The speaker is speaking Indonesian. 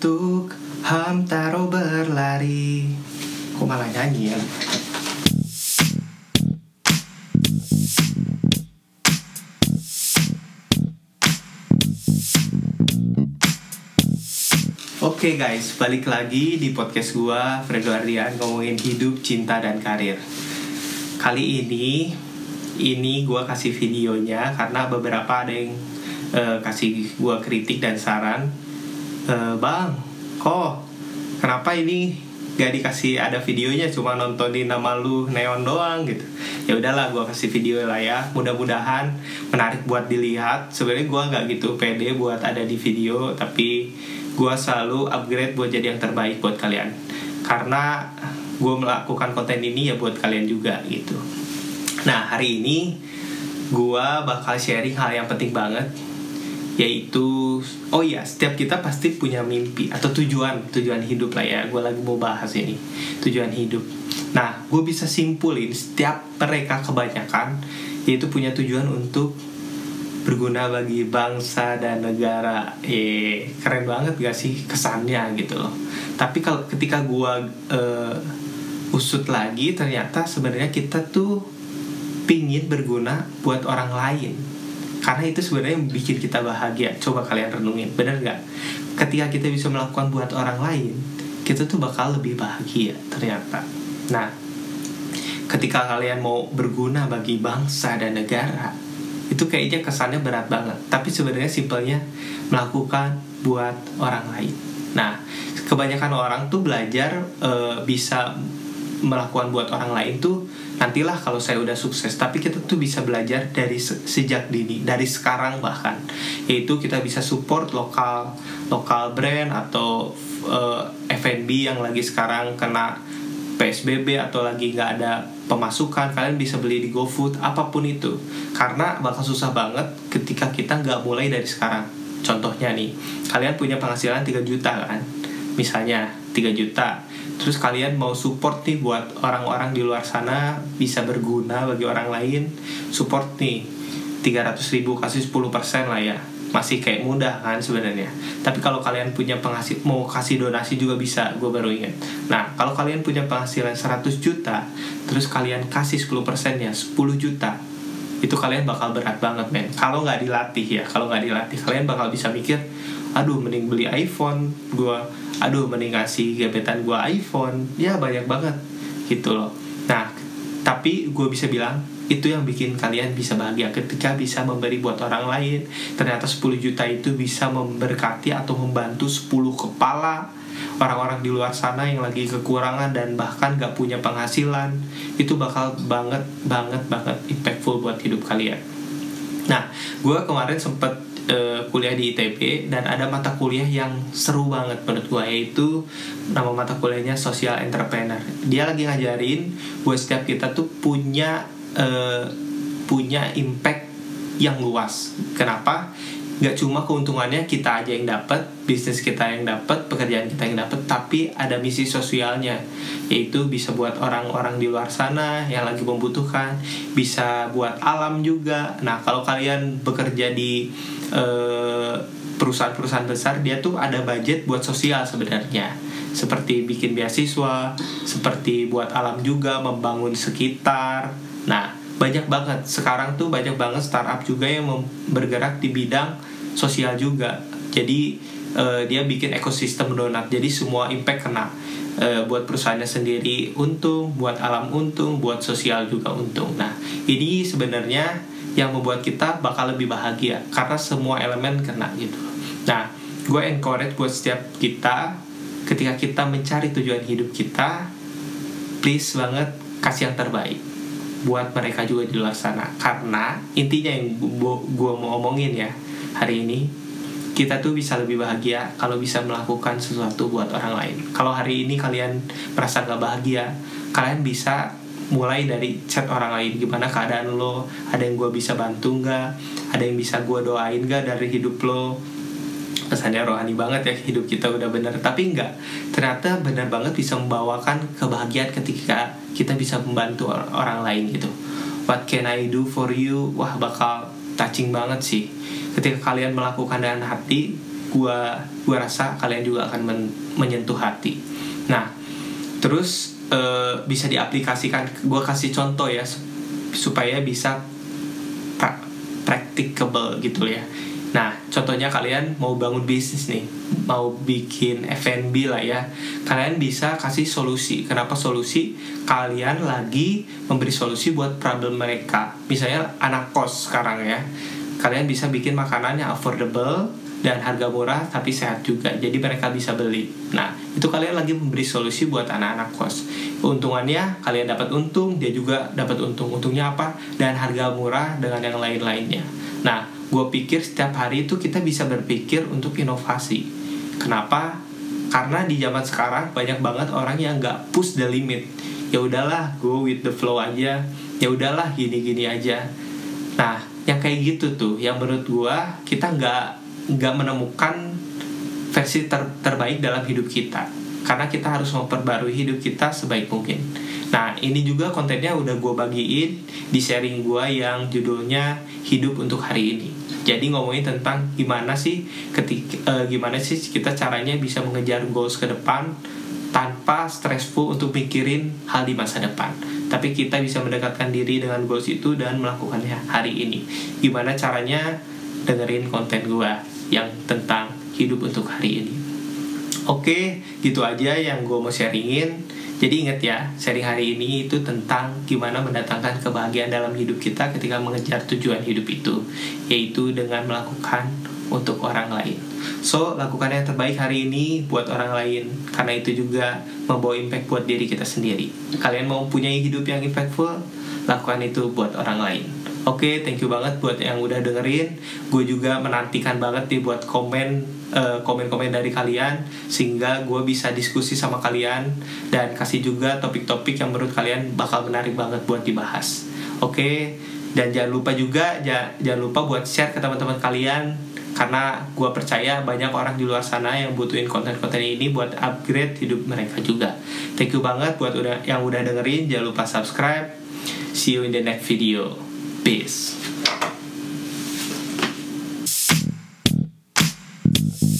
untuk Hamtaro berlari. Kok malah nyanyi ya? Oke guys, balik lagi di podcast gua Fredo Ardian ngomongin hidup, cinta, dan karir. Kali ini, ini gua kasih videonya karena beberapa ada yang eh, kasih gua kritik dan saran Eh, Bang, kok? Kenapa ini gak dikasih ada videonya? Cuma nontonin nama lu neon doang gitu. Ya udahlah gua kasih video lah ya. Mudah-mudahan menarik buat dilihat. Sebenarnya gua nggak gitu pede buat ada di video tapi gua selalu upgrade buat jadi yang terbaik buat kalian. Karena gua melakukan konten ini ya buat kalian juga gitu. Nah hari ini gua bakal sharing hal yang penting banget yaitu oh iya setiap kita pasti punya mimpi atau tujuan tujuan hidup lah ya. Gue lagi mau bahas ini tujuan hidup. Nah gue bisa simpulin setiap mereka kebanyakan yaitu punya tujuan untuk berguna bagi bangsa dan negara. Eh keren banget gak sih kesannya gitu loh. Tapi kalau ketika gue eh, usut lagi ternyata sebenarnya kita tuh pingin berguna buat orang lain karena itu sebenarnya yang bikin kita bahagia. Coba kalian renungin bener nggak? Ketika kita bisa melakukan buat orang lain kita tuh bakal lebih bahagia ternyata. Nah ketika kalian mau berguna bagi bangsa dan negara itu kayaknya kesannya berat banget. Tapi sebenarnya simpelnya melakukan buat orang lain. Nah kebanyakan orang tuh belajar eh, bisa melakukan buat orang lain tuh nantilah kalau saya udah sukses tapi kita tuh bisa belajar dari se- sejak dini dari sekarang bahkan. Yaitu kita bisa support lokal lokal brand atau eh, F&B yang lagi sekarang kena PSBB atau lagi nggak ada pemasukan kalian bisa beli di GoFood apa pun itu. Karena bakal susah banget ketika kita nggak mulai dari sekarang. Contohnya nih kalian punya penghasilan 3 juta kan misalnya 3 juta. Terus kalian mau support nih buat orang-orang di luar sana bisa berguna bagi orang lain support nih. 300 ribu kasih 10% lah ya. Masih kayak mudah kan sebenarnya. Tapi kalau kalian punya penghasil mau kasih donasi juga bisa gue baru ingat. Nah kalau kalian punya penghasilan 100 juta terus kalian kasih 10% ya 10 juta itu kalian bakal berat banget men. Kalau nggak dilatih ya kalau nggak dilatih kalian bakal bisa mikir aduh mending beli iPhone gua aduh mending kasih gebetan gua iPhone. Ya banyak banget. Gitu loh. Nah tapi gue bisa bilang itu yang bikin kalian bisa bahagia ketika bisa memberi buat orang lain. Ternyata 10 juta itu bisa memberkati atau membantu 10 kepala orang-orang di luar sana yang lagi kekurangan dan bahkan gak punya penghasilan. Itu bakal banget banget banget impactful buat hidup kalian. Nah gue kemarin sempet eh, kuliah di ITB dan ada mata kuliah yang seru banget menurut gue yaitu nama mata kuliahnya social entrepreneur. Dia lagi ngajarin buat setiap kita tuh punya eh, punya impact yang luas. Kenapa nggak cuma keuntungannya kita aja yang dapat bisnis kita yang dapat pekerjaan kita yang dapat tapi ada misi sosialnya. Yaitu bisa buat orang-orang di luar sana yang lagi membutuhkan bisa buat alam juga. Nah kalau kalian bekerja di eh, perusahaan-perusahaan besar dia tuh ada budget buat sosial sebenarnya. Seperti bikin beasiswa seperti buat alam juga membangun sekitar. Nah banyak banget. Sekarang tuh banyak banget startup juga yang bergerak di bidang sosial juga. Jadi eh, dia bikin ekosistem donat. Jadi semua impact kena. Eh, buat perusahaannya sendiri untung buat alam untung buat sosial juga untung. Nah ini sebenarnya yang membuat kita bakal lebih bahagia karena semua elemen kena gitu. Nah gue encourage buat setiap kita ketika kita mencari tujuan hidup kita please banget kasih yang terbaik buat mereka juga di luar sana. Karena intinya yang gue mau omongin ya hari ini kita tuh bisa lebih bahagia kalau bisa melakukan sesuatu buat orang lain. Kalau hari ini kalian merasa gak bahagia kalian bisa mulai dari chat orang lain. Gimana keadaan lo? Ada yang gue bisa bantu nggak? Ada yang bisa gue doain gak dari hidup lo? Kesannya rohani banget ya hidup kita udah bener. Tapi enggak ternyata benar banget bisa membawakan kebahagiaan ketika kita bisa membantu or- orang lain gitu. What can I do for you? Wah bakal touching banget sih. Ketika kalian melakukan dengan hati gua gua rasa kalian juga akan men, menyentuh hati. Nah terus uh, bisa diaplikasikan gua kasih contoh ya supaya bisa pra practicable gitu ya Nah, contohnya kalian mau bangun bisnis nih, mau bikin F&B lah ya. Kalian bisa kasih solusi. Kenapa solusi? Kalian lagi memberi solusi buat problem mereka. Misalnya anak kos sekarang ya. Kalian bisa bikin makanan yang affordable dan harga murah tapi sehat juga. Jadi mereka bisa beli. Nah, itu kalian lagi memberi solusi buat anak-anak kos. Keuntungannya kalian dapat untung, dia juga dapat untung. Untungnya apa? Dan harga murah dengan yang lain-lainnya. Nah, gue pikir setiap hari itu kita bisa berpikir untuk inovasi. Kenapa? Karena di zaman sekarang banyak banget orang yang nggak push the limit. Ya udahlah go with the flow aja. Ya udahlah gini gini aja. Nah yang kayak gitu tuh yang menurut gue kita nggak nggak menemukan versi ter terbaik dalam hidup kita karena kita harus memperbarui hidup kita sebaik mungkin. Nah ini juga kontennya udah gue bagiin di sharing gue yang judulnya hidup untuk hari ini. Jadi ngomongin tentang gimana sih ketika uh, gimana sih kita caranya bisa mengejar goals ke depan tanpa stressful untuk mikirin hal di masa depan. Tapi kita bisa mendekatkan diri dengan goals itu dan melakukannya hari ini. Gimana caranya dengerin konten gue yang tentang hidup untuk hari ini oke gitu aja yang gue mau sharingin jadi ingat ya, seri hari ini itu tentang gimana mendatangkan kebahagiaan dalam hidup kita ketika mengejar tujuan hidup itu, yaitu dengan melakukan untuk orang lain. So, lakukan yang terbaik hari ini buat orang lain, karena itu juga membawa impact buat diri kita sendiri. Kalian mau punya hidup yang impactful, lakukan itu buat orang lain. Oke, okay, thank you banget buat yang udah dengerin. Gue juga menantikan banget nih buat komen eh, komen-komen dari kalian sehingga gue bisa diskusi sama kalian dan kasih juga topik-topik yang menurut kalian bakal menarik banget buat dibahas. Oke, okay? dan jangan lupa juga jangan lupa buat share ke teman-teman kalian karena gue percaya banyak orang di luar sana yang butuhin konten-konten ini buat upgrade hidup mereka juga. Thank you banget buat udah yang udah dengerin. Jangan lupa subscribe. See you in the next video. Peace.